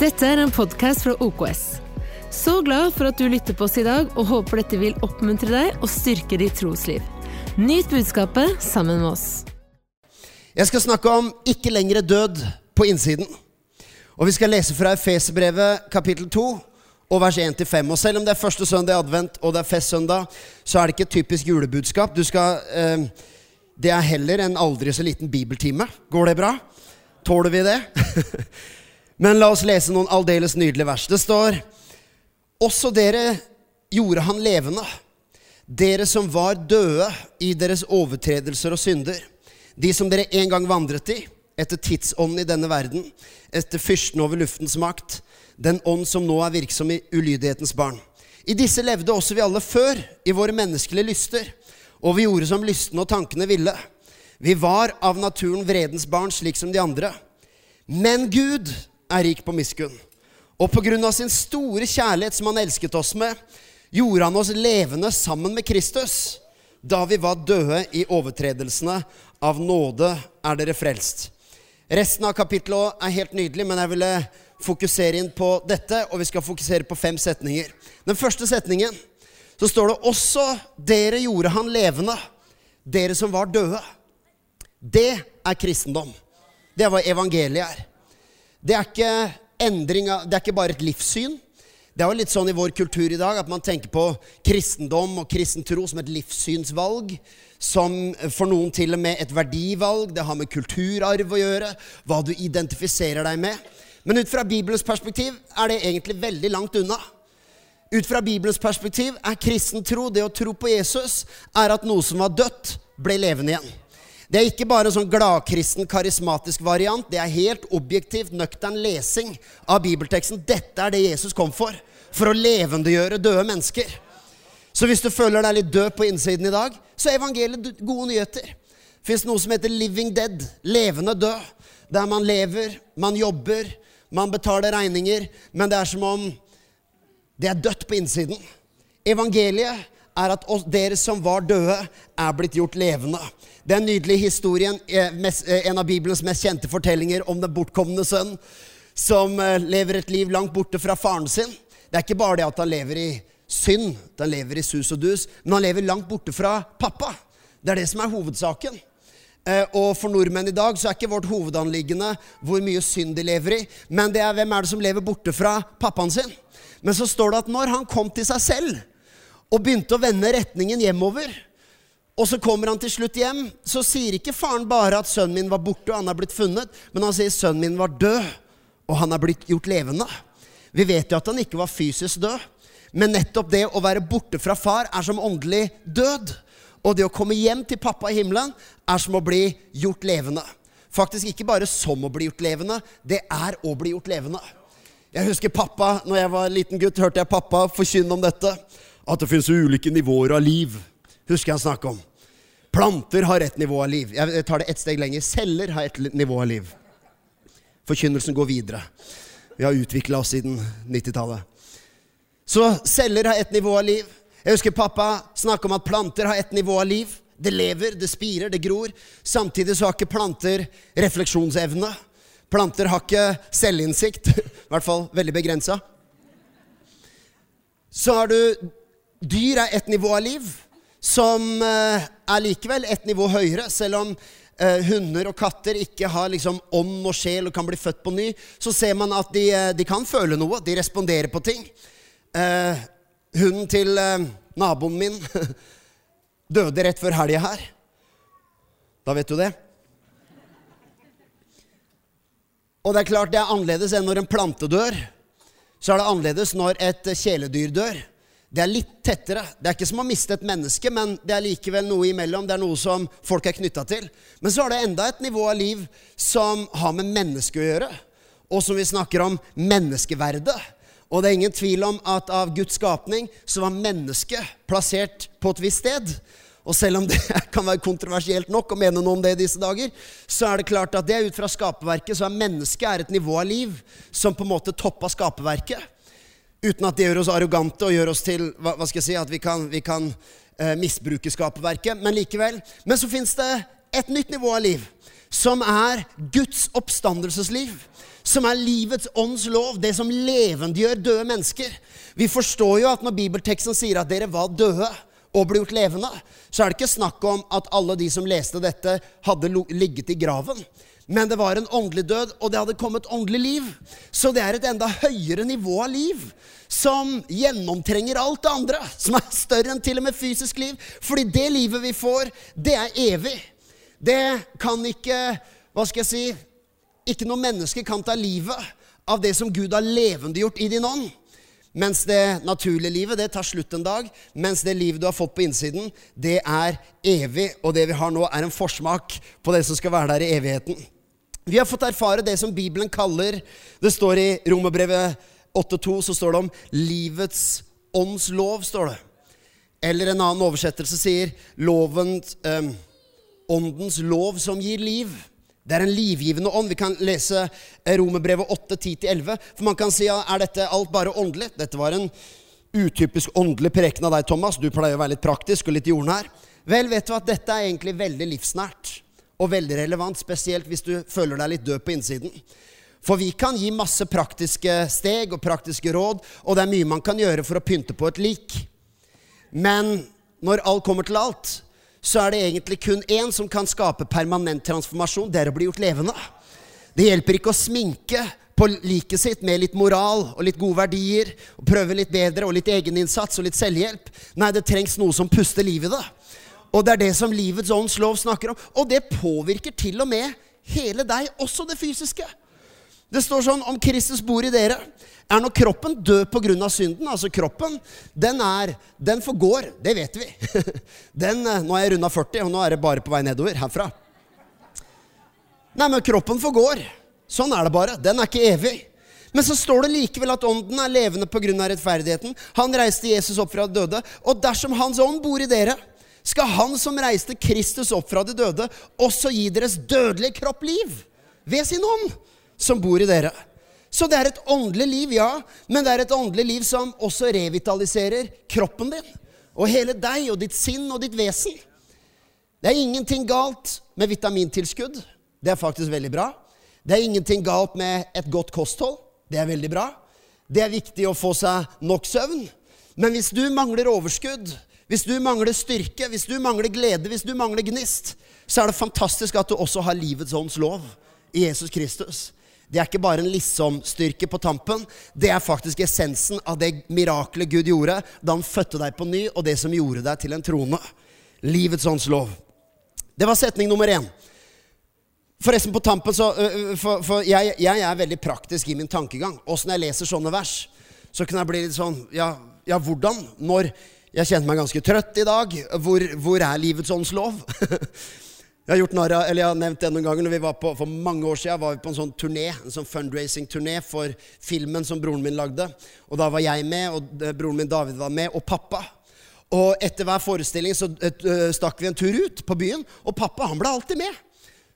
Dette er en podkast fra OKS. Så glad for at du lytter på oss i dag, og håper dette vil oppmuntre deg og styrke ditt trosliv. Nyt budskapet sammen med oss. Jeg skal snakke om ikke lenger død på innsiden. Og Vi skal lese fra Efeserbrevet kapittel 2 og vers 1-5. Og Selv om det er første søndag i advent og det er festsøndag, så er det ikke et typisk julebudskap. Du skal, eh, det er heller en aldri så liten bibeltime. Går det bra? Tåler vi det? Men la oss lese noen aldeles nydelige vers. Det står Også dere gjorde han levende, dere som var døde i deres overtredelser og synder, de som dere en gang vandret i, etter tidsånden i denne verden, etter fyrsten over luftens makt, den ånd som nå er virksom i ulydighetens barn. I disse levde også vi alle før, i våre menneskelige lyster, og vi gjorde som lystne og tankene ville. Vi var av naturen vredens barn, slik som de andre. Men Gud er rik på miskunn. Og på grunn av sin store kjærlighet som han elsket oss med, gjorde han oss levende sammen med Kristus. Da vi var døde i overtredelsene. Av nåde er dere frelst. Resten av kapittelet er helt nydelig, men jeg ville fokusere inn på dette, og vi skal fokusere på fem setninger. Den første setningen så står det også dere gjorde han levende, dere som var døde. Det er kristendom. Det er hva evangeliet er. Det er ikke endring det er ikke bare et livssyn. Det er jo litt sånn i vår kultur i dag at man tenker på kristendom og kristen tro som et livssynsvalg. Som for noen til og med et verdivalg. Det har med kulturarv å gjøre. Hva du identifiserer deg med. Men ut fra Bibelens perspektiv er det egentlig veldig langt unna. Ut fra Bibelens perspektiv er kristen tro, det å tro på Jesus, er at noe som var dødt, ble levende igjen. Det er ikke bare sånn gladkristen, karismatisk variant. Det er helt objektivt, nøktern lesing av bibelteksten. Dette er det Jesus kom for. For å levendegjøre døde mennesker. Så hvis du føler deg litt død på innsiden i dag, så er evangeliet gode nyheter. Fins noe som heter living dead. Levende død. Der man lever, man jobber, man betaler regninger, men det er som om det er dødt på innsiden. Evangeliet er at dere som var døde, er blitt gjort levende. Den nydelige historien, eh, eh, en av Bibelens mest kjente fortellinger om den bortkomne sønn som eh, lever et liv langt borte fra faren sin. Det er ikke bare det at han lever i synd, at han lever i sus og dus, men han lever langt borte fra pappa. Det er det som er hovedsaken. Og for nordmenn i dag så er ikke vårt hovedanliggende hvor mye synd de lever i, men det er hvem er det som lever borte fra pappaen sin. Men så står det at når han kom til seg selv og begynte å vende retningen hjemover, og så kommer han til slutt hjem, så sier ikke faren bare at sønnen min var borte, og han er blitt funnet, men han sier sønnen min var død, og han er blitt gjort levende. Vi vet jo at han ikke var fysisk død, men nettopp det å være borte fra far er som åndelig død. Og det å komme hjem til pappa i himmelen er som å bli gjort levende. Faktisk ikke bare som å bli gjort levende, det er å bli gjort levende. Jeg husker pappa, når jeg var liten gutt, hørte jeg pappa forkynne om dette. At det finnes ulike nivåer av liv. Husker jeg han snakke om. Planter har ett nivå av liv. Jeg tar det ett steg lenger. Celler har ett nivå av liv. Forkynnelsen går videre. Vi har utvikla oss siden 90-tallet. Så celler har ett nivå av liv. Jeg husker pappa snakke om at planter har ett nivå av liv. Det lever, det spirer, det gror. Samtidig så har ikke planter refleksjonsevne. Planter har ikke selvinnsikt. I hvert fall veldig begrensa. Så har du Dyr er ett nivå av liv som eh, er likevel et nivå høyere. Selv om eh, hunder og katter ikke har liksom ånd og sjel og kan bli født på ny, så ser man at de, eh, de kan føle noe. De responderer på ting. Hunden til naboen min døde rett før helga her. Da vet du det. Og det er klart det er annerledes enn når en plante dør. Så er det annerledes når et kjæledyr dør. Det er litt tettere. Det er ikke som å miste et menneske, men det er likevel noe imellom. Det er noe som folk er knytta til. Men så er det enda et nivå av liv som har med mennesket å gjøre, og som vi snakker om menneskeverdet. Og det er ingen tvil om at av Guds skapning så var mennesket plassert på et visst sted. Og selv om det kan være kontroversielt nok å mene noe om det i disse dager, så er det klart at det ut fra skaperverket så er mennesket er et nivå av liv som på en måte toppa skaperverket. Uten at det gjør oss arrogante og gjør oss til hva, hva skal jeg si, at vi kan, vi kan eh, misbruke skaperverket. Men likevel. Men så fins det et nytt nivå av liv, som er Guds oppstandelsesliv. som er livets ånds lov, det som levendegjør døde mennesker. Vi forstår jo at når bibelteksten sier at dere var døde og ble gjort levende, så er det ikke snakk om at alle de som leste dette, hadde ligget i graven. Men det var en åndelig død, og det hadde kommet åndelig liv. Så det er et enda høyere nivå av liv som gjennomtrenger alt det andre. Som er større enn til og med fysisk liv. Fordi det livet vi får, det er evig. Det kan ikke Hva skal jeg si Ikke noe menneske kan ta livet av det som Gud har levendegjort i din ånd. Mens det naturlige livet det tar slutt en dag. Mens det livet du har fått på innsiden, det er evig. Og det vi har nå, er en forsmak på det som skal være der i evigheten. Vi har fått erfare det som Bibelen kaller Det står i Romerbrevet 8,2 så står det om livets åndslov. står det. Eller en annen oversettelse sier lovens, eh, åndens lov som gir liv. Det er en livgivende ånd. Vi kan lese Romerbrevet 8, 10-11. For man kan si ja, er dette alt bare åndelig? Dette var en utypisk åndelig preken av deg, Thomas. Du pleier å være litt praktisk og litt jordnær. Vel, vet du at dette er egentlig veldig livsnært og veldig relevant, spesielt hvis du føler deg litt død på innsiden. For vi kan gi masse praktiske steg og praktiske råd, og det er mye man kan gjøre for å pynte på et lik. Men når alt kommer til alt, så er det egentlig kun én som kan skape permanent transformasjon. Det er å bli gjort levende. Det hjelper ikke å sminke på liket sitt med litt moral og litt gode verdier, og prøve litt bedre og litt egeninnsats og litt selvhjelp. Nei, det trengs noe som puster liv i det. Og det er det som livets ånds lov snakker om. Og det påvirker til og med hele deg, også det fysiske. Det står sånn om Kristus bor i dere. Er nå kroppen død pga. synden? Altså kroppen, den er Den forgår. Det vet vi. Den, eh, nå er jeg runda 40, og nå er det bare på vei nedover herfra. Nei, men kroppen forgår. Sånn er det bare. Den er ikke evig. Men så står det likevel at ånden er levende pga. rettferdigheten. Han reiste Jesus opp fra de døde. Og dersom Hans ånd bor i dere, skal Han som reiste Kristus opp fra de døde, også gi deres dødelige kropp liv ved sin ånd, som bor i dere. Så det er et åndelig liv, ja, men det er et åndelig liv som også revitaliserer kroppen din. Og hele deg og ditt sinn og ditt vesen. Det er ingenting galt med vitamintilskudd. Det er faktisk veldig bra. Det er ingenting galt med et godt kosthold. Det er veldig bra. Det er viktig å få seg nok søvn. Men hvis du mangler overskudd, hvis du mangler styrke, hvis du mangler glede, hvis du mangler gnist, så er det fantastisk at du også har livets ånds lov i Jesus Kristus. Det er ikke bare en liksom-styrke på tampen. Det er faktisk essensen av det miraklet Gud gjorde da han fødte deg på ny, og det som gjorde deg til en trone. Livets åndslov. Det var setning nummer én. Forresten, på tampen så For, for jeg, jeg, er veldig praktisk i min tankegang. Når jeg leser sånne vers, så kan jeg bli litt sånn Ja, ja hvordan? Når jeg kjente meg ganske trøtt i dag. Hvor, hvor er livets åndslov? Jeg har, gjort narra, eller jeg har nevnt det noen ganger når vi var på, For mange år siden var vi på en sånn turné, en sånn fundraising-turné for filmen som broren min lagde. Og Da var jeg med, og broren min David var med, og pappa. Og Etter hver forestilling så uh, stakk vi en tur ut på byen, og pappa han ble alltid med.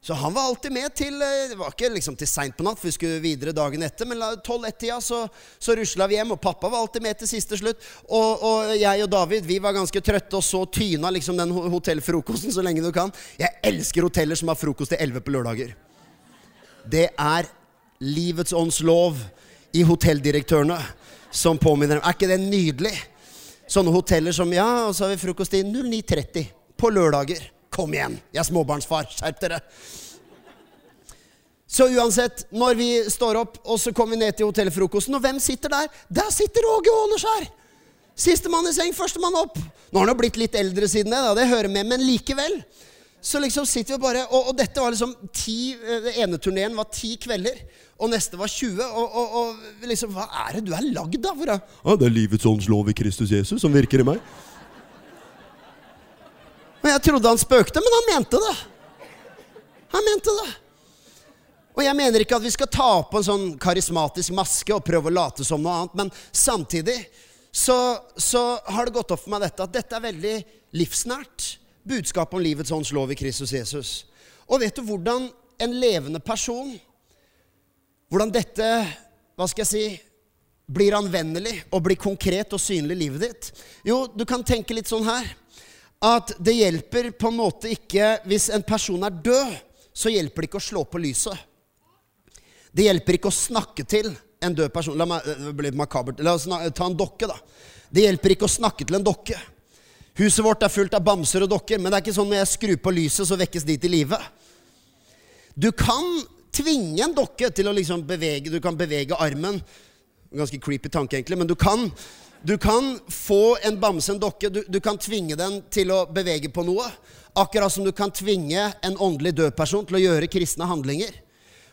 Så han var alltid med til eh, Det var ikke liksom til seint på natt, for vi skulle videre dagen etter. Men tolv-ett-tida så, så rusla vi hjem, og pappa var alltid med til siste slutt. Og, og, jeg og David vi var ganske trøtte og så tyna liksom den hotellfrokosten så lenge du kan. Jeg elsker hoteller som har frokost til elleve på lørdager. Det er livets ånds lov i hotelldirektørene som påminner dem. Er ikke det nydelig? Sånne hoteller som Ja, og så har vi frokost i 09.30 på lørdager. Kom igjen, jeg er småbarnsfar. Skjerp dere. Så uansett, når vi står opp, og så kommer vi ned til hotellfrokosten, og hvem sitter der? Der sitter Åge Åleskjær! Sistemann i seng, førstemann opp. Nå har han jo blitt litt eldre siden det, da, det hører med, men likevel. Så liksom sitter vi bare Og, og dette var liksom ti eh, ene turneen var ti kvelder, og neste var 20. Og, og, og liksom Hva er det du er lagd av? Ja, det er livets ånds lov i Kristus Jesus som virker i meg. Og jeg trodde han spøkte, men han mente det. Han mente det. Og jeg mener ikke at vi skal ta på en sånn karismatisk maske og prøve å late som noe annet, men samtidig så, så har det gått opp for meg dette at dette er veldig livsnært. Budskapet om livets ånds lov i Kristus Jesus. Og vet du hvordan en levende person Hvordan dette, hva skal jeg si, blir anvendelig og blir konkret og synlig i livet ditt? Jo, du kan tenke litt sånn her at det hjelper på en måte ikke Hvis en person er død, så hjelper det ikke å slå på lyset. Det hjelper ikke å snakke til en død person. La meg det blir makabert. La oss ta en dokke, da. Det hjelper ikke å snakke til en dokke. Huset vårt er fullt av bamser og dokker, men det er ikke sånn når jeg skrur på lyset, så vekkes de til live. Du kan tvinge en dokke til å liksom bevege Du kan bevege armen. Ganske creepy tanke, egentlig, men du kan, du kan få en bamse, en dokke, du, du kan tvinge den til å bevege på noe. Akkurat som du kan tvinge en åndelig død person til å gjøre kristne handlinger.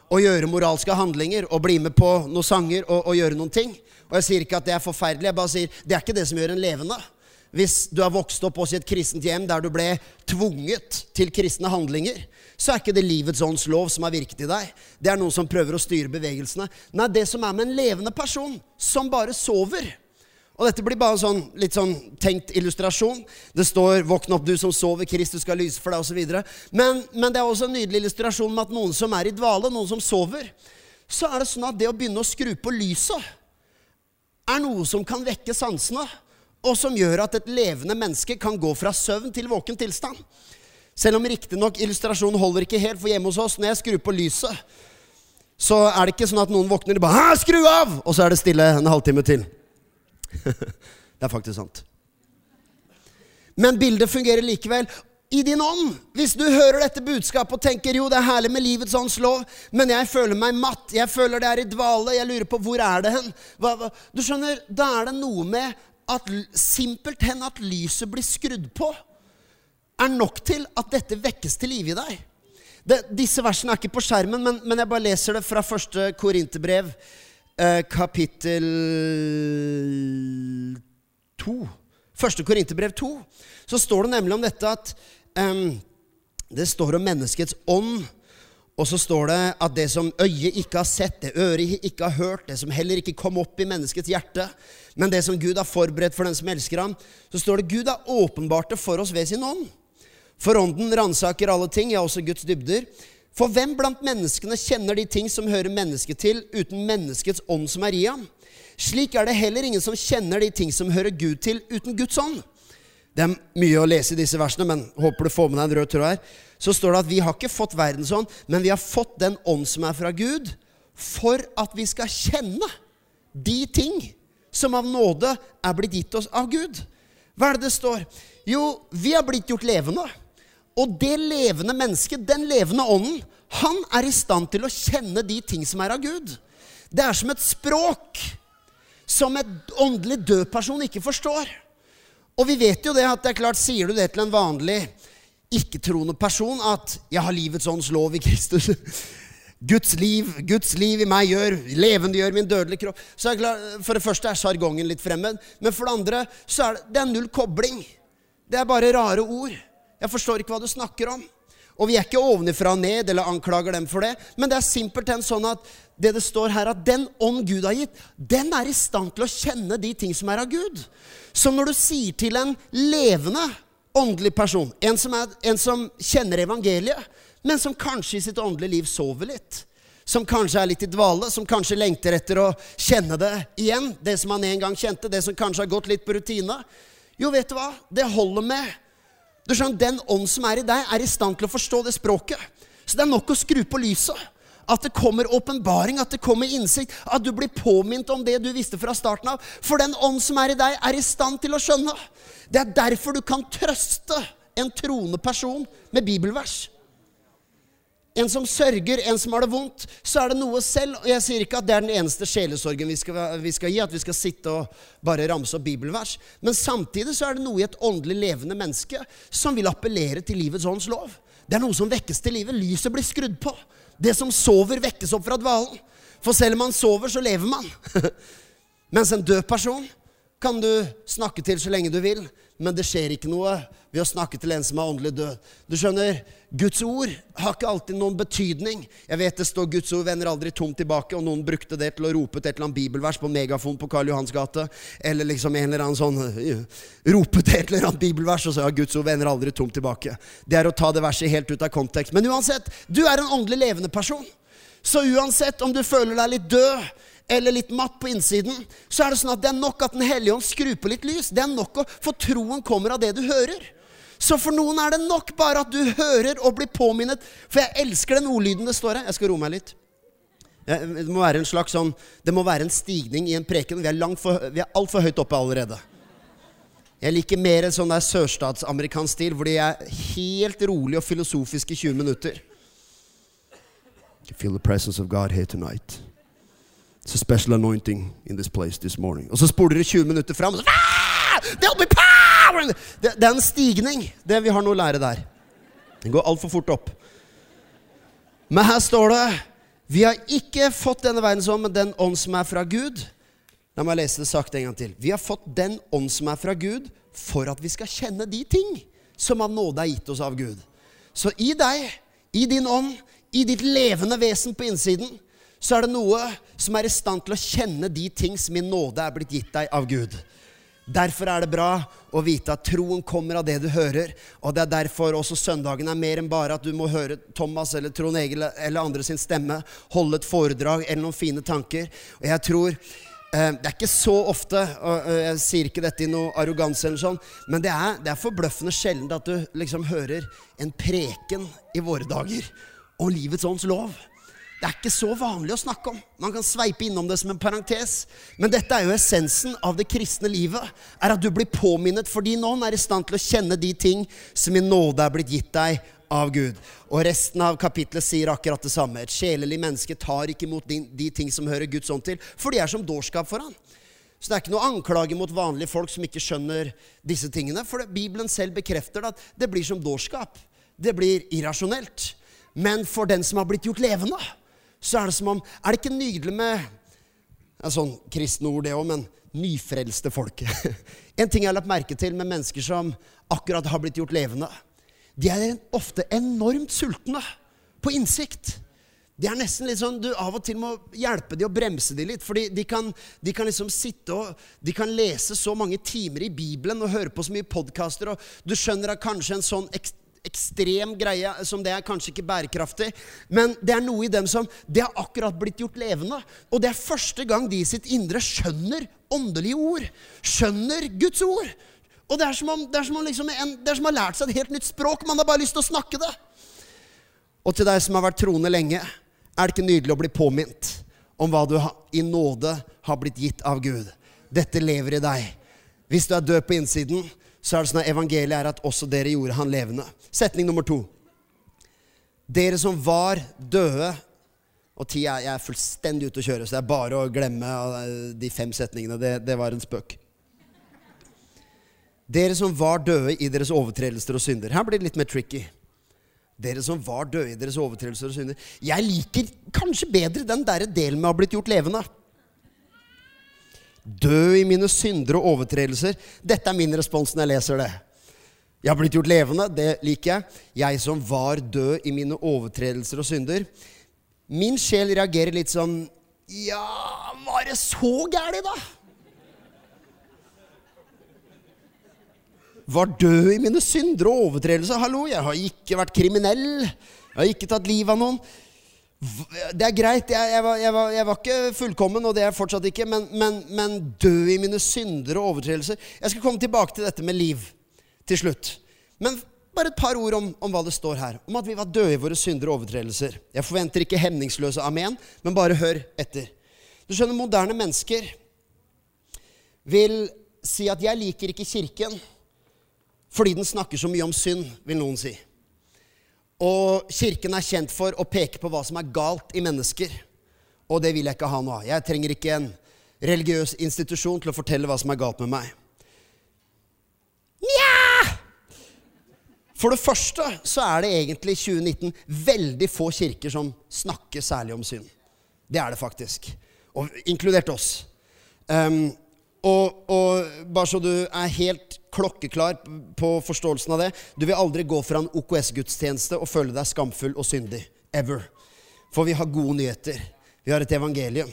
Og gjøre moralske handlinger og bli med på noen sanger og, og gjøre noen ting. Og jeg sier ikke at det er forferdelig, jeg bare sier det er ikke det som gjør en levende. Hvis du har vokst opp også i et kristent hjem der du ble tvunget til kristne handlinger, så er ikke det livets ånds lov som har virket i deg. Det er noen som prøver å styre bevegelsene. Nei, det som er med en levende person som bare sover. Og dette blir bare sånn, litt sånn tenkt illustrasjon. Det står 'Våkn opp, du som sover, Kristus skal lyse for deg', osv. Men, men det er også en nydelig illustrasjon med at noen som er i dvale, noen som sover, så er det sånn at det å begynne å skru på lyset er noe som kan vekke sansene og som gjør at et levende menneske kan gå fra søvn til våken tilstand. Selv om riktignok illustrasjonen holder ikke helt, for hjemme hos oss, når jeg skrur på lyset, så er det ikke sånn at noen våkner og bare 'Skru av!' og så er det stille en halvtime til. det er faktisk sant. Men bildet fungerer likevel. I din ånd, hvis du hører dette budskapet og tenker jo, det er herlig med livets ånds lov, men jeg føler meg matt, jeg føler det er i dvale, jeg lurer på hvor er det hen? Hva, hva? Du skjønner, Da er det noe med at simpelthen at lyset blir skrudd på, er nok til at dette vekkes til live i deg. Det, disse versene er ikke på skjermen, men, men, jeg bare leser det fra første Korinterbrev, kapittel 2. Første Korinterbrev 2. Så står det nemlig om dette at um, det står om menneskets ånd og så står det at det som øyet ikke har sett, det øret ikke har hørt, det som heller ikke kom opp i menneskets hjerte, men det som Gud har forberedt for den som elsker ham, så står det Gud har åpenbart det for oss ved sin ånd. For ånden ransaker alle ting, ja, også Guds dybder. For hvem blant menneskene kjenner de ting som hører mennesket til, uten menneskets ånd som er i ham? Slik er det heller ingen som kjenner de ting som hører Gud til, uten Guds ånd. Det er mye å lese i disse versene, men håper du får med deg en rød tråd her. Så står det at vi har ikke fått verdens ånd, men vi har fått den ånd som er fra Gud, for at vi skal kjenne de ting som av nåde er blitt gitt oss av Gud. Hva er det det står? Jo, vi har blitt gjort levende. Og det levende mennesket, den levende ånden, han er i stand til å kjenne de ting som er av Gud. Det er som et språk som et åndelig død person ikke forstår. Og vi vet jo det at det er klart, sier du det til en vanlig ikke-troende person at 'jeg har livets ånds lov i Kristus', Guds liv, Guds liv i meg gjør, levendegjør min dødelige kropp så er det klart, For det første er sjargongen litt fremmed, men for det andre så er det, det er null kobling. Det er bare rare ord. Jeg forstår ikke hva du snakker om. Og vi er ikke ovenifra og ned eller anklager dem for det, men det er simpelthen sånn at det det står her, at den ånd Gud har gitt, den er i stand til å kjenne de ting som er av Gud. Så når du sier til en levende åndelig person, en som, er, en som kjenner evangeliet, men som kanskje i sitt åndelige liv sover litt, som kanskje er litt i dvale, som kanskje lengter etter å kjenne det igjen, det som han en gang kjente, det som kanskje har gått litt på rutine Jo, vet du hva? Det holder med du skjønner, Den ånd som er i deg, er i stand til å forstå det språket. Så det er nok å skru på lyset. At det kommer åpenbaring, at det kommer innsikt. At du blir påminnet om det du visste fra starten av. For den ånd som er i deg, er i stand til å skjønne. Det er derfor du kan trøste en troende person med bibelvers. En som sørger, en som har det vondt, så er det noe selv. Og jeg sier ikke at det er den eneste sjelesorgen vi skal, vi skal, gi, at vi skal sitte og bare ramse opp bibelvers. Men samtidig så er det noe i et åndelig levende menneske som vil appellere til livets ånds lov. Det er noe som vekkes til livet. Lyset blir skrudd på. Det som sover, vekkes opp fra dvalen. For selv om man sover, så lever man. Mens en død person kan du snakke til så lenge du vil, men det skjer ikke noe ved å snakke til en som er åndelig død. Du skjønner, Guds ord har ikke alltid noen betydning. Jeg vet det står Guds ord vender aldri tomt tilbake, og noen brukte det til å rope til et eller annet bibelvers på megafon på Karl Johans gate, eller liksom en eller annen sånn Rope til et eller annet bibelvers og så ja, Guds ord vender aldri tomt tilbake. Det er å ta det verset helt ut av kontekst. Men uansett, du er en åndelig levende person. Så uansett om du føler deg litt død, eller litt matt på innsiden, så er det sånn at det er nok at Den hellige ånd skrur på litt lys. Det er nok å, For troen kommer av det du hører. Så for noen er det nok bare at du hører og blir påminnet. For jeg elsker den ordlyden det står her. Jeg skal roe meg litt. Det må være en slags sånn Det må være en stigning i en preken. Vi er, for, er altfor høyt oppe allerede. Jeg liker mer en sånn der sørstatsamerikansk stil, hvor de er helt rolig og filosofisk i 20 minutter. You feel the presence of God here tonight. It's a special anointing in this place this morning. Og så spoler du 20 minutter fram, og så ah! Det, det er en stigning. Det vi har noe å lære der. Den går altfor fort opp. Men her står det Vi har ikke fått denne verdens ånd, men den ånd som er fra Gud. La meg lese det sakte en gang til. Vi har fått den ånd som er fra Gud, for at vi skal kjenne de ting som av nåde er gitt oss av Gud. Så i deg, i din ånd, i ditt levende vesen på innsiden, så er det noe som er i stand til å kjenne de ting som i nåde er blitt gitt deg av Gud. Derfor er det bra å vite at troen kommer av det du hører. Og det er derfor også søndagen er mer enn bare at du må høre Thomas eller Trond Egil eller andre sin stemme holde et foredrag eller noen fine tanker. Og jeg tror eh, Det er ikke så ofte, og jeg sier ikke dette i noe arroganse, eller sånn, men det er, det er forbløffende sjelden at du liksom hører en preken i våre dager om livets ånds lov. Det er ikke så vanlig å snakke om. Man kan sveipe innom det som en parentes. Men dette er jo essensen av det kristne livet. Er at du blir påminnet fordi noen er i stand til å kjenne de ting som i nåde er blitt gitt deg av Gud. Og resten av kapitlet sier akkurat det samme. Et sjelelig menneske tar ikke imot de, ting som hører Guds ånd til, for de er som dårskap for han. Så det er ikke noe anklage mot vanlige folk som ikke skjønner disse tingene. For Bibelen selv bekrefter at det blir som dårskap. Det blir irrasjonelt. Men for den som har blitt gjort levende, så er det som om Er det ikke nydelig med en Sånn kristne ord, det òg, men nyfrelste folk. en ting jeg har lagt merke til med mennesker som akkurat har blitt gjort levende. De er ofte enormt sultne på innsikt. Det er nesten litt sånn, Du av og til må hjelpe dem og bremse dem litt. fordi de kan, de kan liksom sitte og de kan lese så mange timer i Bibelen og høre på så mye podkaster. Du skjønner at kanskje en sånn ekstrem greie som det er kanskje ikke bærekraftig. Men det er noe i dem som Det har akkurat blitt gjort levende. Og det er første gang de i sitt indre skjønner åndelige ord. Skjønner Guds ord. Og det er som om, det er som om liksom en, det er som å ha lært seg et helt nytt språk. Man har bare lyst til å snakke det. Og til deg som har vært troende lenge, er det ikke nydelig å bli påminnet om hva du i nåde har blitt gitt av Gud. Dette lever i deg. Hvis du er død på innsiden, så er det sånn at evangeliet er at også dere gjorde han levende. Setning nummer to. Dere som var døde Og tida jeg er fullstendig ute å kjøre, så det er bare å glemme de fem setningene. Det, det var en spøk. Dere som var døde i deres overtredelser og synder. Her blir det litt mer tricky. Dere som var døde i deres overtredelser og synder. Jeg liker kanskje bedre den der delen med å ha blitt gjort levende. Dø i mine synder og overtredelser. Dette er min respons når jeg leser det. Jeg har blitt gjort levende. Det liker jeg. Jeg som var død i mine overtredelser og synder. Min sjel reagerer litt sånn Ja, var det så gærent, da? Var død i mine synder og overtredelser. Hallo, jeg har ikke vært kriminell. Jeg har ikke tatt livet av noen. Det er greit, jeg, jeg, var, jeg, var, jeg, var, ikke fullkommen, og det er jeg fortsatt ikke, men, men, men død i mine synder og overtredelser. Jeg skal komme tilbake til dette med liv til slutt. Men bare et par ord om, om, hva det står her. Om at vi var døde i våre synder og overtredelser. Jeg forventer ikke hemningsløse amen, men bare hør etter. Du skjønner, moderne mennesker vil si at 'jeg liker ikke Kirken' fordi den snakker så mye om synd, vil noen si. Og kirken er kjent for å peke på hva som er galt i mennesker. Og det vil jeg ikke ha noe av. Jeg trenger ikke en religiøs institusjon til å fortelle hva som er galt med meg. Nja! For det første så er det egentlig i 2019 veldig få kirker som snakker særlig om synd. Det er det faktisk. Og inkludert oss. Um, og, og, bare så du er helt klokkeklar på forståelsen av det Du vil aldri gå fra en OKS-gudstjeneste og føle deg skamfull og syndig. Ever. For vi har gode nyheter. Vi har et evangelium.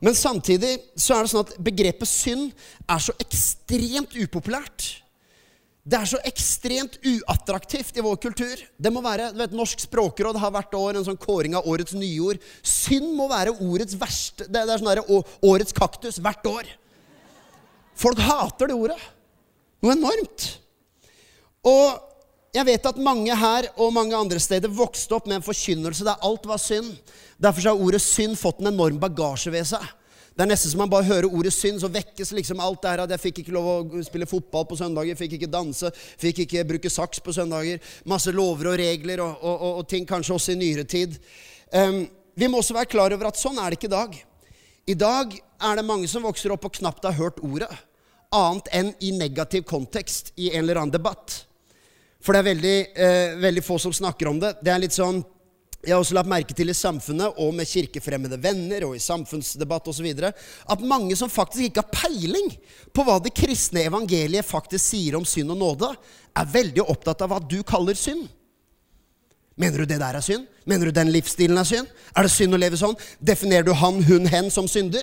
Men samtidig så er det sånn at begrepet synd er så ekstremt upopulært. Det er så ekstremt uattraktivt i vår kultur. Det må være, du vet, Norsk språkråd har hvert år en sånn kåring av årets nyord. Synd må være årets verste, det er sånn der, årets kaktus hvert år. Folk hater det ordet. Noe enormt. Og jeg vet at mange her og mange andre steder vokste opp med en forkynnelse der alt var synd. Derfor har ordet synd fått en enorm bagasje ved seg. Det er nesten som man bare hører ordet synd, så vekkes liksom alt det her at jeg fikk ikke lov å spille fotball på søndager, fikk ikke danse, fikk ikke bruke saks på søndager. Masse lover og regler og, og, og, og ting kanskje også i nyere tid. Um, vi må også være klar over at sånn er det ikke i dag. I dag er det mange som vokser opp og knapt har hørt ordet, annet enn i negativ kontekst i en eller annen debatt. For det er veldig, eh, veldig få som snakker om det. Det er litt sånn jeg har også lagt merke til i samfunnet og med kirkefremmede venner og i samfunnsdebatt osv. at mange som faktisk ikke har peiling på hva det kristne evangeliet faktisk sier om synd og nåde, er veldig opptatt av hva du kaller synd. Mener du det der er synd? Mener du den livsstilen er synd? Er det synd å leve sånn? Definerer du han, hun, hen som synder?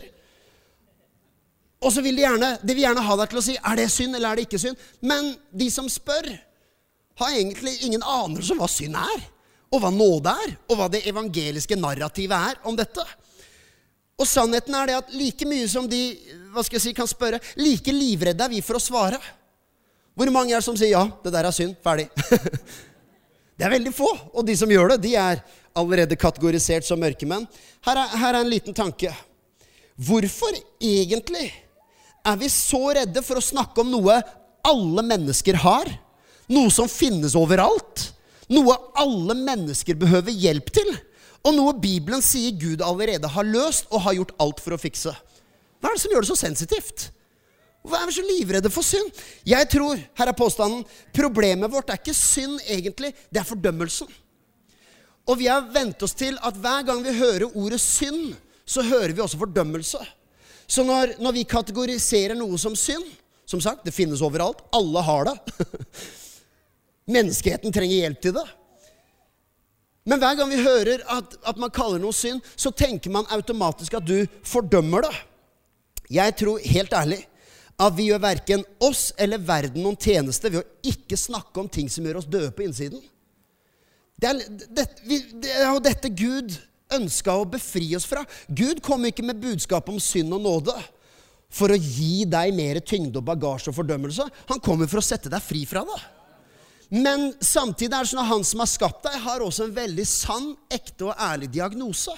Og så vil de gjerne, de vil gjerne ha deg til å si er det synd eller er det ikke synd. Men de som spør, har egentlig ingen anelse om hva synd er og hva nåde er, og hva det evangeliske narrativet er om dette. Og sannheten er det at like mye som de hva skal jeg si, kan spørre, like livredde er vi for å svare. Hvor mange er det som sier 'ja, det der er synd', ferdig? det er veldig få. Og de som gjør det, de er allerede kategorisert som mørkemenn. Her er, her er en liten tanke. Hvorfor egentlig er vi så redde for å snakke om noe alle mennesker har? Noe som finnes overalt? Noe alle mennesker behøver hjelp til, og noe Bibelen sier Gud allerede har løst og har gjort alt for å fikse. Hva er det som gjør det så sensitivt? Hva er vi så livredde for synd? Jeg tror, her er påstanden, problemet vårt er ikke synd egentlig, det er fordømmelsen. Og vi har vent oss til at hver gang vi hører ordet synd, så hører vi også fordømmelse. Så når, når vi kategoriserer noe som synd Som sagt, det finnes overalt. Alle har det. Menneskeheten trenger hjelp til det. Men hver gang vi hører at, at, man kaller noe synd, så tenker man automatisk at du fordømmer det. Jeg tror helt ærlig at vi gjør verken oss eller verden noen tjeneste ved å ikke snakke om ting som gjør oss døde på innsiden. Det er, det, vi, det er jo dette Gud ønska å befri oss fra. Gud kom ikke med budskap om synd og nåde for å gi deg mer tyngde og bagasje og fordømmelse. Han kommer for å sette deg fri fra det. Men samtidig er det sånn at han som har skapt deg, har også en veldig sann, ekte og ærlig diagnose.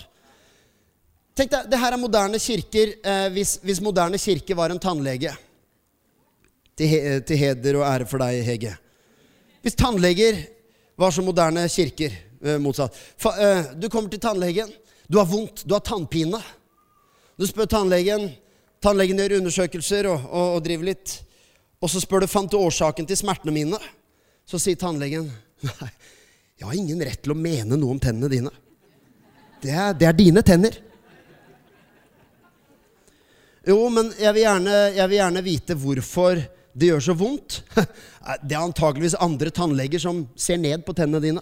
Tenk deg, det her er moderne kirker eh, hvis, hvis, moderne kirke var en tannlege. Til, he, til, heder og ære for deg, Hege. Hvis tannleger var som moderne kirker, eh, motsatt Fa, eh, Du kommer til tannlegen, du har vondt, du har tannpine. Du spør tannlegen, tannlegen gjør undersøkelser og, og, og driver litt. Og så spør du fant du årsaken til smertene mine. Så sier tannlegen Nei, jeg har ingen rett til å mene noe om tennene dine. Det er, det er dine tenner. Jo, men jeg vil, gjerne, jeg vil, gjerne, vite hvorfor det gjør så vondt. Det er antageligvis andre tannleger som ser ned på tennene dine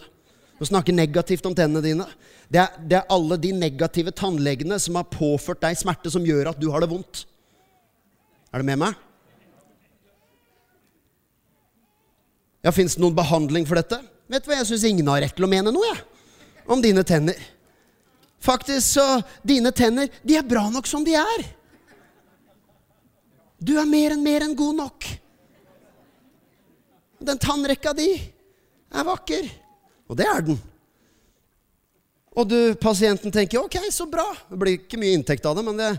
og snakker negativt om tennene dine. Det er, det er alle de negative tannlegene som har påført deg smerte, som gjør at du har det vondt. Er du med meg? Ja, Fins det noen behandling for dette? Vet du hva, Jeg syns ingen har rett til å mene noe jeg, om dine tenner. Faktisk, så Dine tenner, de er bra nok som de er. Du er mer enn mer enn god nok. Den tannrekka di er vakker. Og det er den. Og du, pasienten tenker ok, så bra. Det blir ikke mye inntekt av det, men det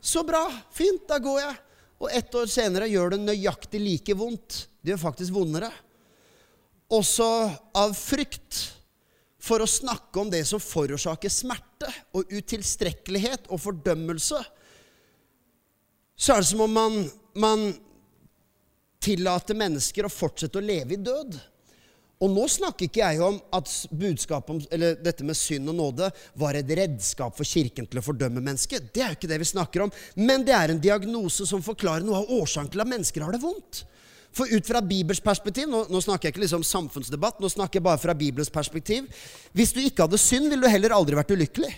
Så bra. Fint, da går jeg. Og ett år senere gjør det nøyaktig like vondt. Det gjør faktisk vondere. Også av frykt for å snakke om det som forårsaker smerte og utilstrekkelighet og fordømmelse, så er det som om man, man tillater mennesker å fortsette å leve i død. Og nå snakker ikke jeg om at budskapet om, eller dette med synd og nåde var et redskap for kirken til å fordømme mennesket. Det er jo ikke det vi snakker om. Men det er en diagnose som forklarer noe av årsaken til at mennesker har det vondt. For ut fra Bibels perspektiv nå, nå, snakker jeg ikke liksom samfunnsdebatt, nå snakker jeg bare fra Bibels perspektiv. Hvis du ikke hadde synd, ville du heller aldri vært ulykkelig.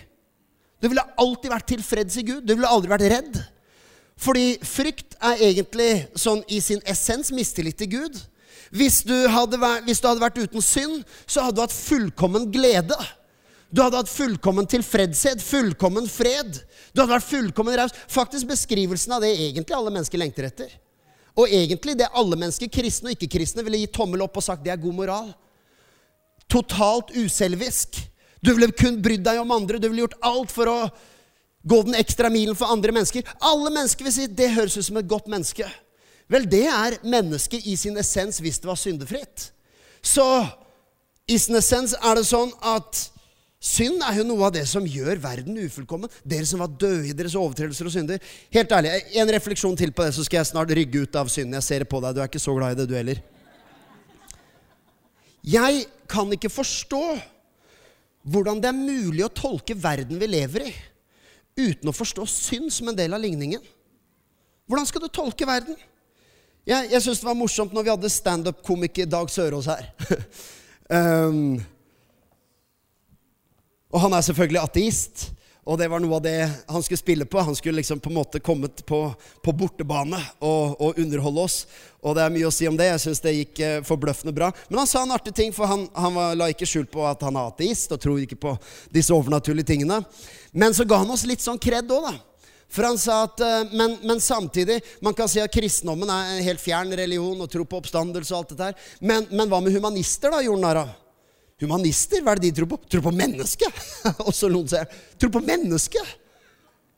Du ville alltid vært tilfreds i Gud. Du ville aldri vært redd. Fordi frykt er egentlig sånn i sin essens mistillit til Gud. Hvis du, vært, hvis du hadde vært uten synd, så hadde du hatt fullkommen glede. Du hadde hatt fullkommen tilfredshet, fullkommen fred. Du hadde vært fullkommen raus. Faktisk beskrivelsen av det egentlig alle mennesker lengter etter. Og egentlig det alle mennesker, kristne og ikke-kristne, ville gitt tommel opp og sagt det er god moral. Totalt uselvisk. Du ville kun brydd deg om andre. Du ville gjort alt for å gå den ekstra milen for andre mennesker. Alle mennesker vil si det høres ut som et godt menneske. Vel, det er mennesket i sin essens hvis det var syndefritt. Så i sin essens er det sånn at Synd er jo noe av det som gjør verden ufullkommen. Dere som var døde i deres overtredelser og synder. Helt ærlig, En refleksjon til på det, så skal jeg snart rygge ut av synden. Jeg ser det på deg. Du er ikke så glad i det, du heller. Jeg kan ikke forstå hvordan det er mulig å tolke verden vi lever i, uten å forstå synd som en del av ligningen. Hvordan skal du tolke verden? Jeg, jeg syns det var morsomt når vi hadde standup-komiker Dag Sørås her. um, og han er selvfølgelig ateist. Og det var noe av det han skulle spille på. Han skulle liksom på en måte kommet på, på bortebane og, og, underholde oss. Og det er mye å si om det. Jeg syns det gikk eh, forbløffende bra. Men han sa en artig ting, for han, han var, la ikke skjul på at han er ateist og tror ikke på disse overnaturlige tingene. Men så ga han oss litt sånn kred òg, da. For han sa at eh, men, men, samtidig Man kan si at kristendommen er en helt fjern religion og tro på oppstandelse og alt dette her. Men, men hva med humanister, da, gjorde narr? Humanister, hva er det de tror på? Tror på mennesket! og så noen sier tror på mennesket!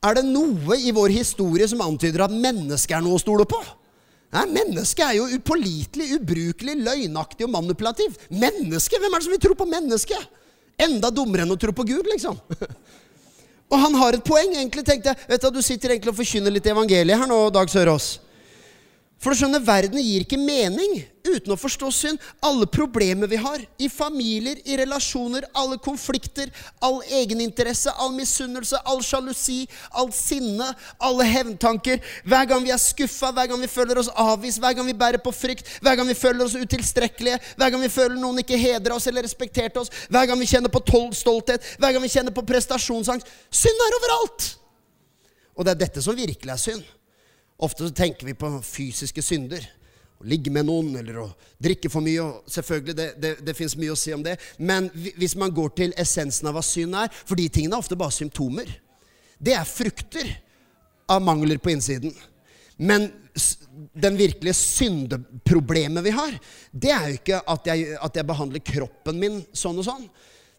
Er det noe i vår historie som antyder at mennesket er noe å stole på? Nei, Mennesket er jo upålitelig, ubrukelig, løgnaktig og manipulativ. Menneske? Hvem er det som vil tro på mennesket? Enda dummere enn å tro på Gud, liksom. og han har et poeng. egentlig, tenkte jeg. Vet Du du sitter egentlig og forkynner litt evangeliet her nå, Dag Sørås. For du skjønner, verden gir ikke mening uten å forstå synd. Alle problemer vi har, i familier, i relasjoner, alle konflikter, all egeninteresse, all misunnelse, all sjalusi, all sinne, alle hevntanker, hver gang vi er skuffa, hver gang vi føler oss avvist, hver gang vi bærer på frykt, hver gang vi føler oss utilstrekkelige, hver gang vi føler noen ikke hedra oss eller respekterte oss, hver gang vi kjenner på stolthet, hver gang vi kjenner på prestasjonsangst Synd er overalt! Og det er dette som virkelig er synd. Ofte så tenker vi på fysiske synder. Å ligge med noen eller å drikke for mye. og selvfølgelig, Det, det, det fins mye å si om det. Men hvis man går til essensen av hva synd er For de tingene er ofte bare symptomer. Det er frukter av mangler på innsiden. Men den virkelige syndeproblemet vi har, det er jo ikke at jeg, at jeg behandler kroppen min sånn og sånn.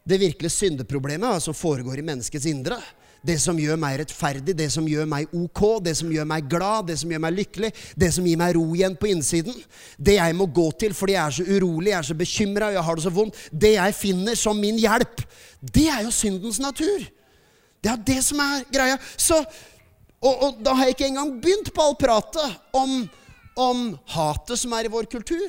Det virkelige syndeproblemet er hva som foregår i menneskets indre det som gjør meg rettferdig, det som gjør meg ok, det som gjør meg glad, det som gjør meg lykkelig, det som gir meg ro igjen på innsiden. Det jeg må gå til fordi jeg er så urolig, jeg er så bekymra, jeg har det så vondt. Det jeg finner som min hjelp, det er jo syndens natur. Det er det som er greia. Så, og, og da har jeg ikke engang begynt på all pratet om, om hatet som er i vår kultur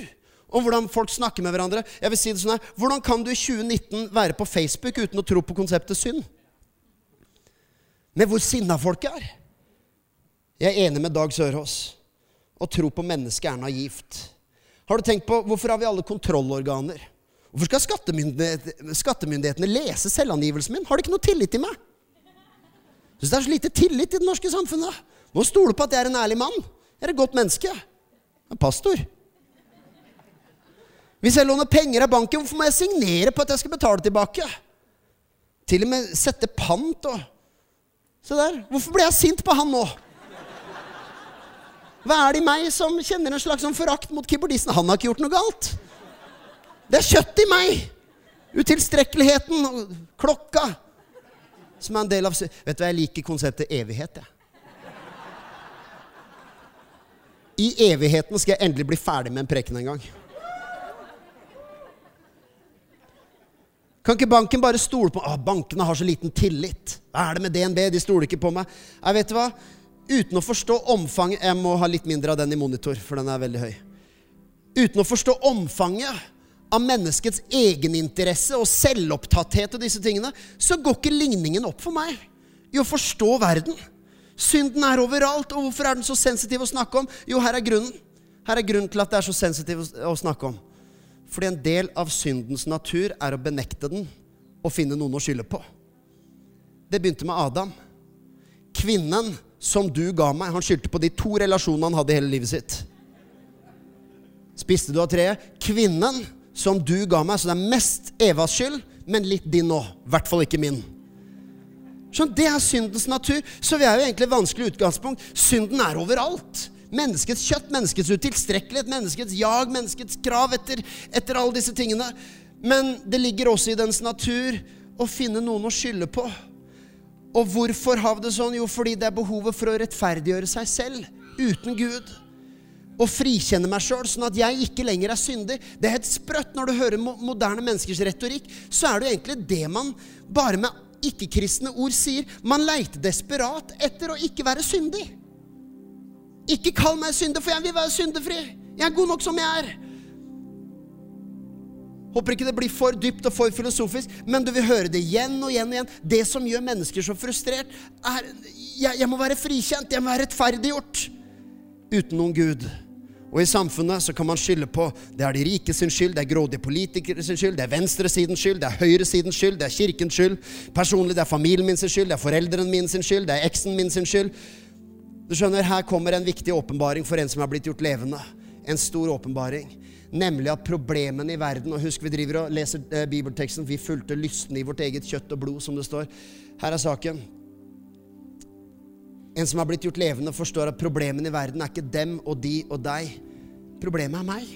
om hvordan folk snakker med hverandre. Jeg vil si det sånn her, Hvordan kan du i 2019 være på Facebook uten å tro på konseptet synd? Med hvor sinna folk er. Jeg er enig med Dag Sørås. Å tro på mennesket er naivt. Har du tenkt på hvorfor har vi alle kontrollorganer? Hvorfor skal skattemyndighetene, skattemyndighetene lese selvangivelsen min? Har de ikke noe tillit til meg? Syns det er så lite tillit i det norske samfunnet. Må stole på at jeg er en ærlig mann. Jeg er et godt menneske. Jeg er pastor. Hvis jeg låner penger av banken, hvorfor må jeg signere på at jeg skal betale tilbake? Til og med sette pant og Se der. Hvorfor ble jeg sint på han nå? Hva er det i meg som kjenner en slags sånn forakt mot keyboardisten? Han har ikke gjort noe galt. Det er kjøtt i meg! Utilstrekkeligheten klokka. Som er en del av Vet du hva, jeg liker konseptet evighet, jeg. I evigheten skal jeg endelig bli ferdig med en preken en gang. Kan ikke banken bare stole på ah, Bankene har så liten tillit. Hva er det med DNB? De stoler ikke på meg. Jeg vet hva? Uten å forstå omfanget Jeg må ha litt mindre av den i monitor, for den er veldig høy. Uten å forstå omfanget av menneskets egeninteresse og selvopptatthet og disse tingene, så går ikke ligningen opp for meg i å forstå verden. Synden er overalt, og hvorfor er den så sensitiv å snakke om? Jo, her er grunnen. Her er grunnen til at det er så sensitiv å snakke om. Fordi en del av syndens natur er å benekte den og finne noen å skylde på. Det begynte med Adam. Kvinnen som du ga meg, han skyldte på de to relasjonene han hadde i hele livet sitt. Spiste du av treet? Kvinnen som du ga meg, så det er mest Evas skyld, men litt din òg. I hvert fall ikke min. Sånn, Det er syndens natur. Så vi er jo egentlig vanskelig utgangspunkt. Synden er overalt. Menneskets kjøtt, menneskets utilstrekkelighet, menneskets jag, menneskets krav etter, etter alle disse tingene. Men det ligger også i dens natur å finne noen å skylde på. Og hvorfor har vi det sånn? Jo, fordi det er behovet for å rettferdiggjøre seg selv uten Gud. Og frikjenne meg sjøl, sånn at jeg ikke lenger er syndig. Det er helt sprøtt når du hører moderne menneskers retorikk. Så er det jo egentlig det man bare med ikke-kristne ord sier. Man leiter desperat etter å ikke være syndig. Ikke kall meg synder, for jeg vil være syndefri. Jeg er god nok som jeg er. Håper ikke det blir for dypt og for filosofisk, men du vil høre det igjen og igjen og igjen. Det som gjør mennesker så frustrert, er jeg, jeg må være frikjent, jeg må være rettferdiggjort. Uten noen Gud. Og i samfunnet så kan man skylde på det er de rike sin skyld, det er grådige politikere sin skyld, det er venstresidens skyld, det er høyresidens skyld, det er kirkens skyld. Personlig, det er familien min sin skyld, det er foreldrene mine sin skyld, det er eksen min sin skyld. Du skjønner, Her kommer en viktig åpenbaring for en som er blitt gjort levende. En stor åpenbaring. Nemlig at problemene i verden Og husk, vi driver og leser eh, bibelteksten. Vi fulgte lysten i vårt eget kjøtt og blod, som det står. Her er saken. En som har blitt gjort levende, forstår at problemene i verden er ikke dem og de og deg. Problemet er meg.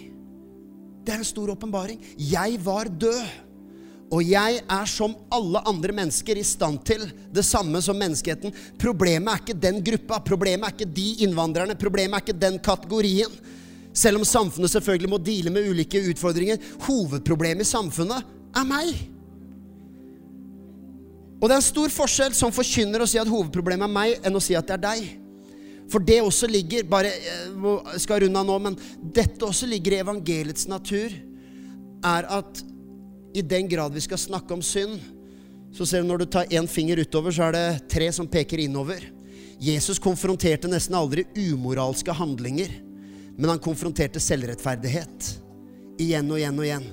Det er en stor åpenbaring. Jeg var død. Og jeg er som alle andre mennesker i stand til det samme som menneskeheten. Problemet er ikke den gruppa, problemet er ikke de innvandrerne, problemet er ikke den kategorien. Selv om samfunnet selvfølgelig må deale med ulike utfordringer. Hovedproblemet i samfunnet er meg. Og det er en stor forskjell som forkynner å si at hovedproblemet er meg, enn å si at det er deg. For det også ligger bare, Jeg skal runde av nå, men dette også ligger i evangeliets natur. Er at i den grad vi skal snakke om synd, så ser du når du tar én finger utover, så er det tre som peker innover. Jesus konfronterte nesten aldri umoralske handlinger. Men han konfronterte selvrettferdighet. Igjen og igjen og igjen.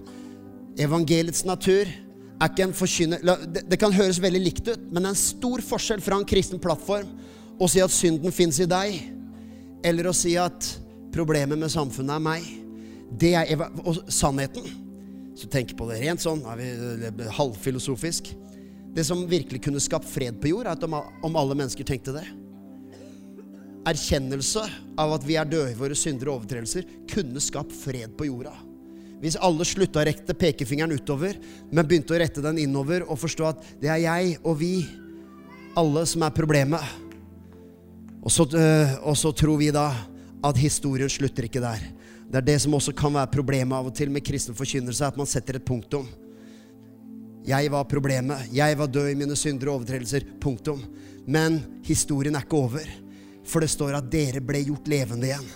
Evangeliets natur er ikke en forkynner... Det, kan høres veldig likt ut, men det er en stor forskjell fra en kristen plattform å si at synden fins i deg, eller å si at problemet med samfunnet er meg. Det er og sannheten. Så tenk på det rent sånn, halvfilosofisk. Det som virkelig kunne skapt fred på jord, er at om alle mennesker tenkte det erkjennelse av at vi er døde i våre syndere og overtredelser, kunne skapt fred på jorda. Hvis alle slutta å rette pekefingeren utover, men begynte å rette den innover og forstå at det er jeg og vi, alle, som er problemet. Og så, øh, og så tror vi da at historien slutter ikke der. Det er det som også kan være problemet av og til med kristen forkynnelse, at man setter et punktum. Jeg var problemet. Jeg var død i mine syndere og overtredelser. Punktum. Men historien er ikke over. For det står at dere ble gjort levende igjen.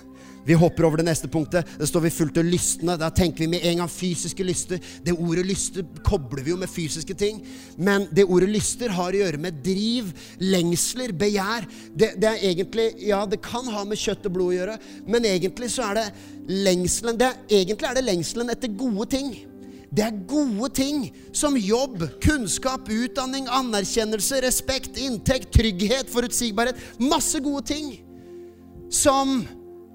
Vi hopper over det neste punktet. Det står vi fullt av lystne. Da tenker vi med en gang fysiske lyster. Det ordet lyster kobler vi jo med fysiske ting. Men det ordet lyster har å gjøre med driv, lengsler, begjær. Det, det, er egentlig Ja, det kan ha med kjøtt og blod å gjøre, men egentlig så er det lengselen det, Egentlig er det lengselen etter gode ting. Det er gode ting som jobb, kunnskap, utdanning, anerkjennelse, respekt, inntekt, trygghet, forutsigbarhet. Masse gode ting som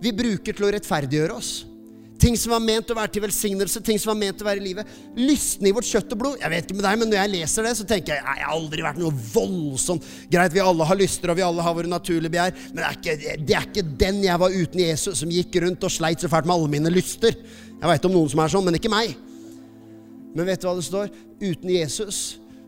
vi bruker til å rettferdiggjøre oss. Ting som var ment å være til velsignelse, ting som var ment å være i livet. Lystne i vårt kjøtt og blod. Jeg vet ikke med deg, men når jeg leser det, så tenker jeg jeg har aldri vært noe voldsomt. Greit, vi alle har lyster, og vi alle har våre naturlige begjær, men det er, ikke, det er ikke den jeg var uten Jesus, som gikk rundt og sleit så fælt med alle mine lyster. Jeg veit om noen som er sånn, men ikke meg. Men vet du hva det står? Uten Jesus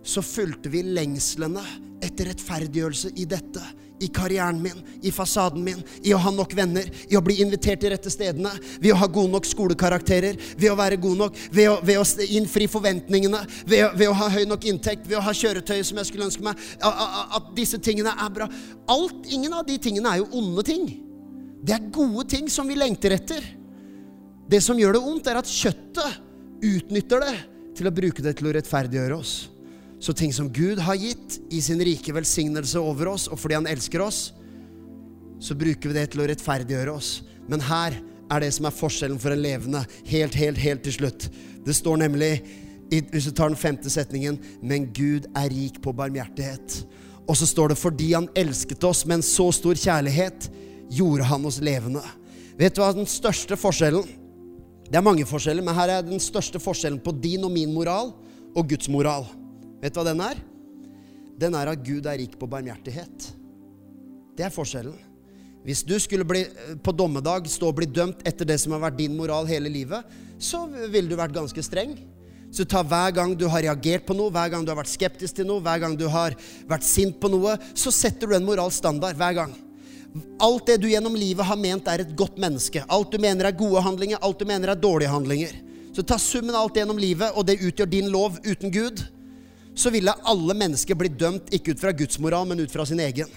så fulgte vi lengslene etter rettferdiggjørelse i dette. I karrieren min, i fasaden min, i å ha nok venner, i å bli invitert til rette stedene, ved å ha gode nok skolekarakterer, ved å være god nok, ved å, ved å innfri forventningene, ved ved å, ha høy nok inntekt, ved å ha kjøretøy som jeg skulle ønske meg, at disse tingene er bra. Alt, Ingen av de tingene er jo onde ting. Det er gode ting som vi lengter etter. Det som gjør det ondt, er at kjøttet utnytter det til å bruke det til å rettferdiggjøre oss. Så ting som Gud har gitt i sin rike velsignelse over oss, og fordi Han elsker oss, så bruker vi det til å rettferdiggjøre oss. Men her er det som er forskjellen for en levende, helt, helt, helt til slutt. Det står nemlig, hvis du tar den femte setningen, men Gud er rik på barmhjertighet. Og så står det fordi Han elsket oss med en så stor kjærlighet, gjorde Han oss levende. Vet du hva den største forskjellen det er mange forskjeller, men her er den største forskjellen på din og min moral og Guds moral. Vet du hva den er? Den er at Gud er rik på barmhjertighet. Det er forskjellen. Hvis du skulle bli, på dommedag stå og bli dømt etter det som har vært din moral hele livet, så ville du vært ganske streng. Så ta hver gang du har reagert på noe, hver gang du har vært skeptisk til noe, hver gang du har vært sint på noe, så setter du en moralstandard hver gang. Alt det du gjennom livet har ment er et godt menneske. Alt du mener er gode handlinger, alt du mener er dårlige handlinger. Så ta summen av alt gjennom livet, og det utgjør din lov uten Gud. Så ville alle mennesker bli dømt ikke ut fra Guds moral, men ut fra sin egen.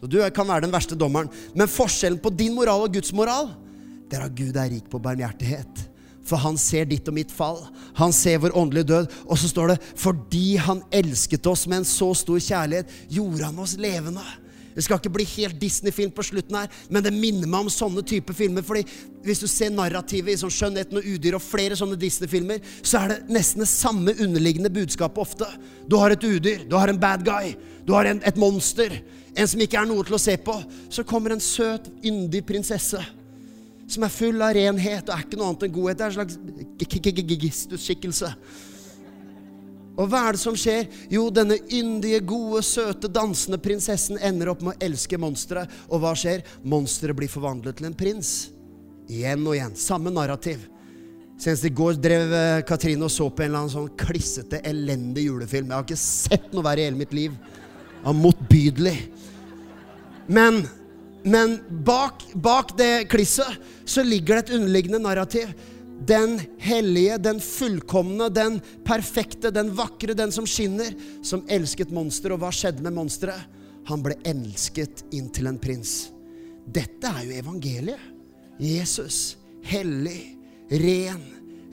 Så Du kan være den verste dommeren. Men forskjellen på din moral og Guds moral, det er at Gud er rik på barmhjertighet. For han ser ditt og mitt fall. Han ser vår åndelige død. Og så står det fordi han elsket oss med en så stor kjærlighet, gjorde han oss levende. Det skal ikke bli helt Disney-film på slutten her, men det minner meg om sånne typer filmer. fordi hvis du ser narrativet i sånn Skjønnheten og udyr og flere sånne Disney-filmer, så er det nesten det samme underliggende budskapet ofte. Du har et udyr, du har en bad guy, du har en, et monster. En som ikke er noe til å se på. Så kommer en søt, yndig prinsesse som er full av renhet og er ikke noe annet enn godhet. Det er en slags gistusskikkelse. Og hva er det som skjer? Jo, denne yndige, gode, søte, dansende prinsessen ender opp med å elske monsteret. Og hva skjer? Monsteret blir forvandlet til en prins. Igjen og igjen. Samme narrativ. Senest i går drev eh, Katrine og så på en eller annen sånn klissete, elendig julefilm. Jeg har ikke sett noe verre i hele mitt liv. Det motbydelig. Men men bak, bak det klisset så ligger det et underliggende narrativ. Den hellige, den fullkomne, den perfekte, den vakre, den som skinner, som elsket monsteret. Og hva skjedde med monsteret? Han ble elsket inn til en prins. Dette er jo evangeliet. Jesus, hellig, ren,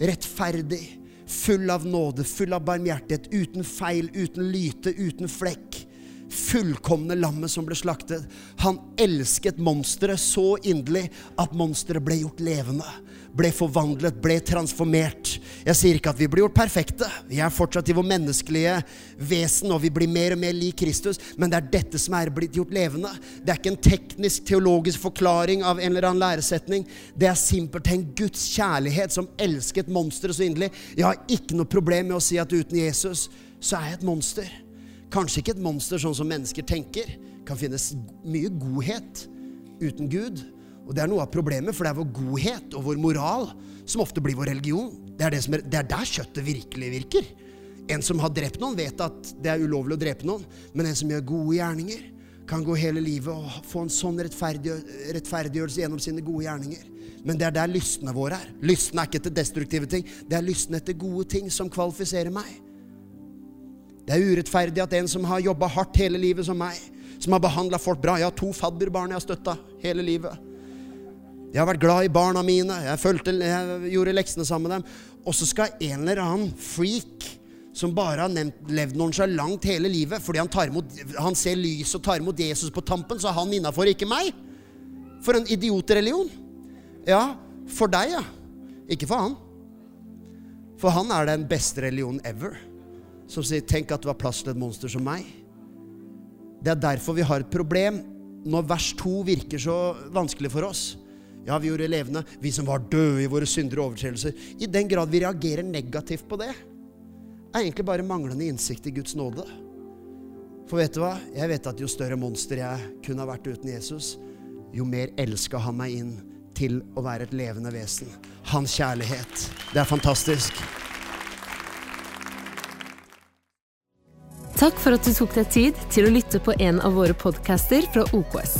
rettferdig, full av nåde, full av barmhjertighet, uten feil, uten lyte, uten flekk fullkomne lammet som ble slaktet. Han elsket monsteret så inderlig at monsteret ble gjort levende. Ble forvandlet, ble transformert. Jeg sier ikke at vi blir gjort perfekte. Vi er fortsatt i vår menneskelige vesen, og vi blir mer og mer lik Kristus. Men det er dette som er blitt gjort levende. Det er ikke en teknisk, teologisk forklaring av en eller annen læresetning. Det er simpelthen Guds kjærlighet som elsket monsteret så inderlig. Jeg har ikke noe problem med å si at uten Jesus så er jeg et monster. Kanskje ikke et monster sånn som mennesker tenker. Det Kan finnes mye godhet uten Gud. Og det er noe av problemet, for det er vår godhet og vår moral som ofte blir vår religion. Det er, det er, det er der kjøttet virkelig virker. En som har drept noen, vet at det er ulovlig å drepe noen. Men en som gjør gode gjerninger, kan gå hele livet og få en sånn rettferdiggjørelse gjennom sine gode gjerninger. Men det er der lystene våre er. Lystene er ikke etter destruktive ting. Det er lystene etter gode ting som kvalifiserer meg. Det er urettferdig at en som har jobba hardt hele livet som meg, som har behandla folk bra Jeg har to fadderbarn jeg har støtta hele livet. Jeg har vært glad i barna mine. Jeg, følte, jeg gjorde leksene sammen med dem. Og så skal en eller annen freak som bare har nevnt, levd nonsjalant hele livet fordi han, imot, han ser lys og tar imot Jesus på tampen, så er han innafor, ikke meg. For en idiotreligion. Ja, for deg, ja. Ikke for han. For han er den beste religionen ever som sier 'tenk at det var plass til et monster som meg'. Det er derfor vi har et problem når vers 2 virker så vanskelig for oss. Ja, vi gjorde levende, vi som var døde i våre syndere overtredelser. I den grad vi reagerer negativt på det, er egentlig bare manglende innsikt i Guds nåde. For vet du hva? Jeg vet at jo større monster jeg kunne ha vært uten Jesus, jo mer elska han meg inn til å være et levende vesen. Hans kjærlighet. Det er fantastisk. Takk for at du tok deg tid til å lytte på en av våre podcaster fra OKS.